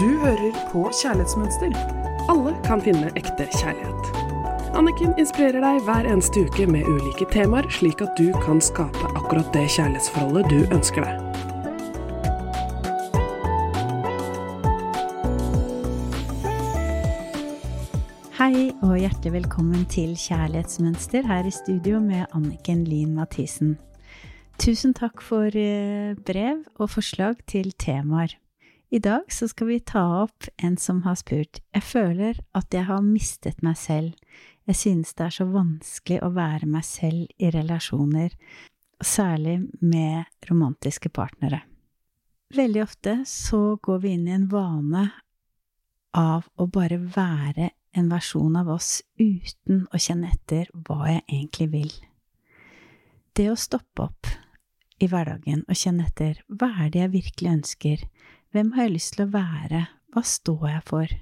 Du hører på Kjærlighetsmønster. Alle kan finne ekte kjærlighet. Anniken inspirerer deg hver eneste uke med ulike temaer, slik at du kan skape akkurat det kjærlighetsforholdet du ønsker deg. Hei og hjertelig velkommen til Kjærlighetsmønster her i studio med Anniken Lien Mathisen. Tusen takk for eh, brev og forslag til temaer. I dag så skal vi ta opp en som har spurt Jeg føler at jeg har mistet meg selv. Jeg synes det er så vanskelig å være meg selv i relasjoner, særlig med romantiske partnere. Veldig ofte så går vi inn i en vane av å bare være en versjon av oss uten å kjenne etter hva jeg egentlig vil. Det å stoppe opp i hverdagen og kjenne etter hva er det jeg virkelig ønsker, hvem har jeg lyst til å være, hva står jeg for?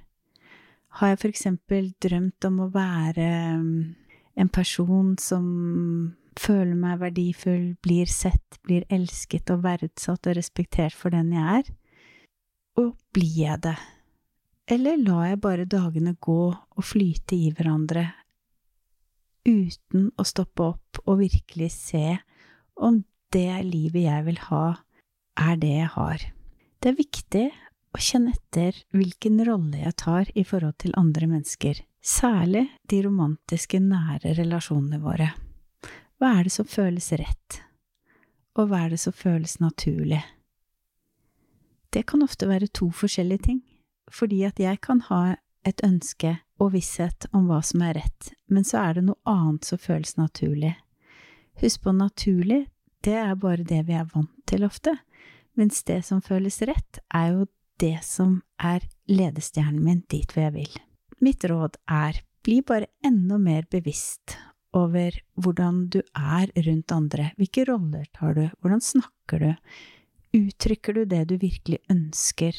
Har jeg for eksempel drømt om å være mm, en person som føler meg verdifull, blir sett, blir elsket og verdsatt og respektert for den jeg er? Og blir jeg det? Eller lar jeg bare dagene gå og flyte i hverandre, uten å stoppe opp og virkelig se om det livet jeg vil ha, er det jeg har? Det er viktig å kjenne etter hvilken rolle jeg tar i forhold til andre mennesker, særlig de romantiske, nære relasjonene våre. Hva er det som føles rett, og hva er det som føles naturlig? Det kan ofte være to forskjellige ting fordi at jeg kan ha et ønske og visshet om hva som er rett, men så er det noe annet som føles naturlig. Husk på naturlig, det er bare det vi er vant til ofte, mens det som føles rett, er jo det som er ledestjernen min dit hvor jeg vil. Mitt råd er, bli bare enda mer bevisst over hvordan du er rundt andre, hvilke roller tar du, hvordan snakker du, uttrykker du det du virkelig ønsker,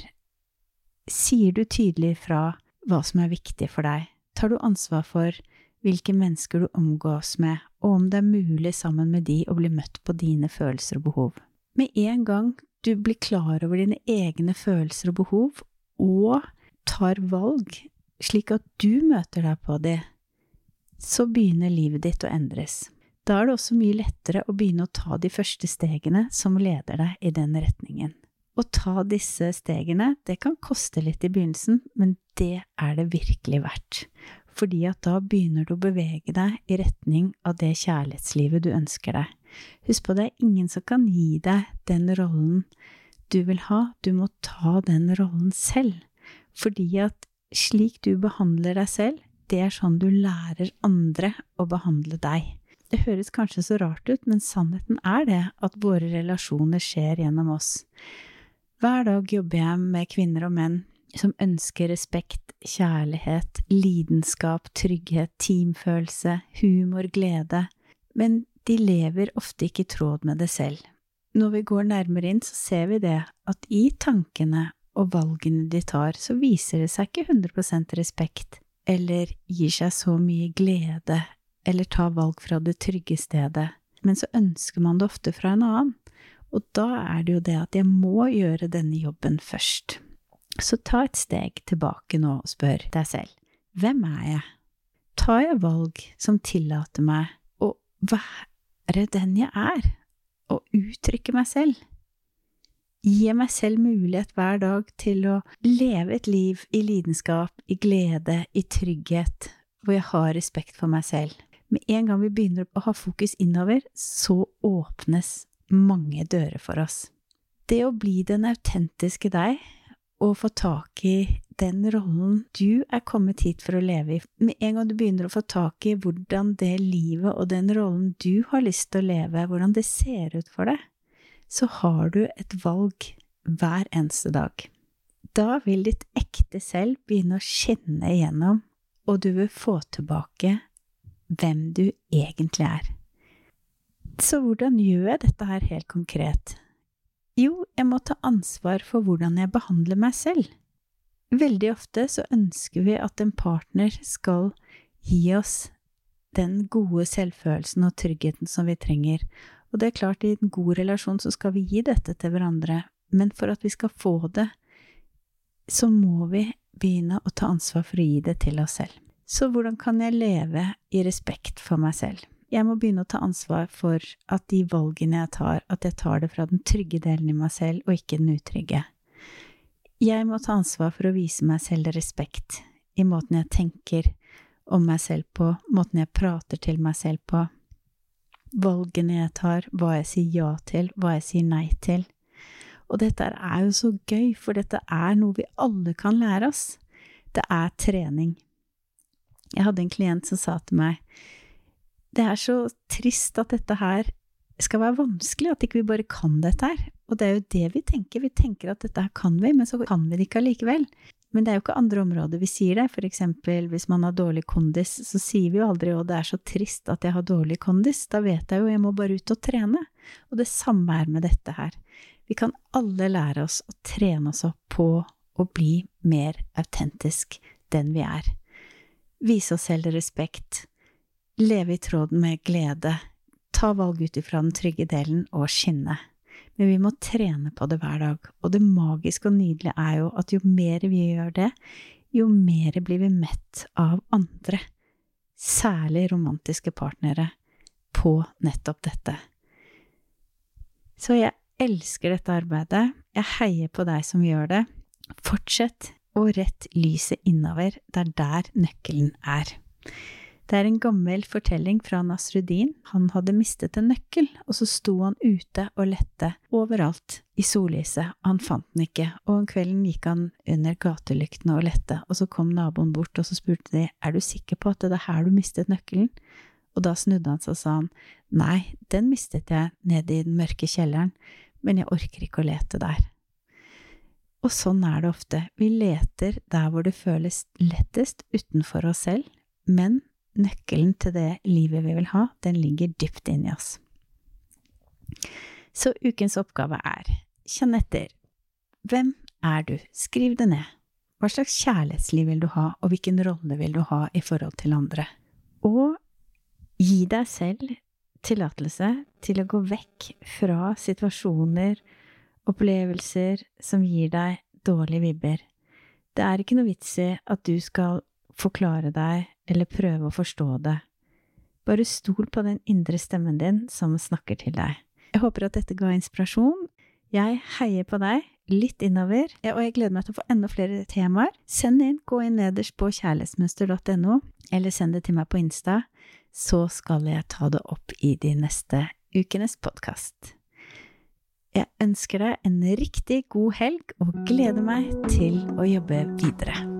Sier du tydelig fra hva som er viktig for deg? Tar du ansvar for hvilke mennesker du omgås med, og om det er mulig sammen med de å bli møtt på dine følelser og behov? Med en gang du blir klar over dine egne følelser og behov, og tar valg slik at du møter deg på det, så begynner livet ditt å endres. Da er det også mye lettere å begynne å ta de første stegene som leder deg i den retningen. Å ta disse stegene, det kan koste litt i begynnelsen, men det er det virkelig verdt. Fordi at da begynner du å bevege deg i retning av det kjærlighetslivet du ønsker deg. Husk på, det er ingen som kan gi deg den rollen du vil ha, du må ta den rollen selv. Fordi at slik du behandler deg selv, det er sånn du lærer andre å behandle deg. Det høres kanskje så rart ut, men sannheten er det at våre relasjoner skjer gjennom oss. Hver dag jobber jeg med kvinner og menn som ønsker respekt, kjærlighet, lidenskap, trygghet, teamfølelse, humor, glede, men de lever ofte ikke i tråd med det selv. Når vi går nærmere inn, så ser vi det at i tankene og valgene de tar, så viser det seg ikke 100% respekt, eller gir seg så mye glede, eller tar valg fra det trygge stedet, men så ønsker man det ofte fra en annen. Og da er det jo det at jeg må gjøre denne jobben først. Så ta et steg tilbake nå og spør deg selv, hvem er jeg? Tar jeg valg som tillater meg å være den jeg er, og uttrykke meg selv? Gi meg selv mulighet hver dag til å leve et liv i lidenskap, i glede, i trygghet, hvor jeg har respekt for meg selv. Med en gang vi begynner å ha fokus innover, så åpnes mange dører for oss. Det å bli den autentiske deg og få tak i den rollen du er kommet hit for å leve i, med en gang du begynner å få tak i hvordan det livet og den rollen du har lyst til å leve, hvordan det ser ut for deg, så har du et valg hver eneste dag. Da vil ditt ekte selv begynne å skinne igjennom, og du vil få tilbake hvem du egentlig er. Så hvordan gjør jeg dette her helt konkret? Jo, jeg må ta ansvar for hvordan jeg behandler meg selv. Veldig ofte så ønsker vi at en partner skal gi oss den gode selvfølelsen og tryggheten som vi trenger, og det er klart, i en god relasjon så skal vi gi dette til hverandre, men for at vi skal få det, så må vi begynne å ta ansvar for å gi det til oss selv. Så hvordan kan jeg leve i respekt for meg selv? Jeg må begynne å ta ansvar for at de valgene jeg tar, at jeg tar det fra den trygge delen i meg selv, og ikke den utrygge. Jeg må ta ansvar for å vise meg selv respekt i måten jeg tenker om meg selv på, måten jeg prater til meg selv på, valgene jeg tar, hva jeg sier ja til, hva jeg sier nei til. Og dette er jo så gøy, for dette er noe vi alle kan lære oss. Det er trening. Jeg hadde en klient som sa til meg det er så trist at dette her skal være vanskelig, at ikke vi bare kan dette her. Og det er jo det vi tenker. Vi tenker at dette her kan vi, men så kan vi det ikke allikevel. Men det er jo ikke andre områder vi sier det. For eksempel hvis man har dårlig kondis, så sier vi jo aldri 'å, det er så trist at jeg har dårlig kondis'. Da vet jeg jo jeg må bare ut og trene. Og det samme er med dette her. Vi kan alle lære oss å trene oss opp på å bli mer autentisk den vi er. Vise oss selv respekt. Leve i tråden med glede. Ta valg ut ifra den trygge delen og skinne men vi må trene på det hver dag. Og det magiske og nydelige er jo at jo mer vi gjør det, jo mer blir vi mett av andre, særlig romantiske partnere, på nettopp dette. Så jeg elsker dette arbeidet, jeg heier på deg som gjør det. Fortsett å rett lyset innover, det er der nøkkelen er. Det er en gammel fortelling fra Nasruddin. Han hadde mistet en nøkkel, og så sto han ute og lette overalt i sollyset. Han fant den ikke, og om kvelden gikk han under gatelyktene og lette, og så kom naboen bort, og så spurte de er du sikker på at det er her du mistet nøkkelen? Og da snudde han seg og sa han nei, den mistet jeg nede i den mørke kjelleren, men jeg orker ikke å lete der. Og sånn er det ofte, vi leter der hvor det føles lettest utenfor oss selv, men nøkkelen til det livet vi vil ha, den ligger dypt inni oss. Så ukens oppgave er kjenn etter. Hvem er du? Skriv det ned. Hva slags kjærlighetsliv vil du ha, og hvilken rolle vil du ha i forhold til andre? Og gi deg selv tillatelse til å gå vekk fra situasjoner, opplevelser som gir deg dårlige vibber. Det er ikke noe vits i at du skal forklare deg eller prøve å forstå det. Bare stol på den indre stemmen din som snakker til deg. Jeg håper at dette ga inspirasjon. Jeg heier på deg, litt innover, og jeg gleder meg til å få enda flere temaer. Send inn, gå inn nederst på kjærlighetsmønster.no, eller send det til meg på Insta, så skal jeg ta det opp i de neste ukenes podkast. Jeg ønsker deg en riktig god helg og gleder meg til å jobbe videre.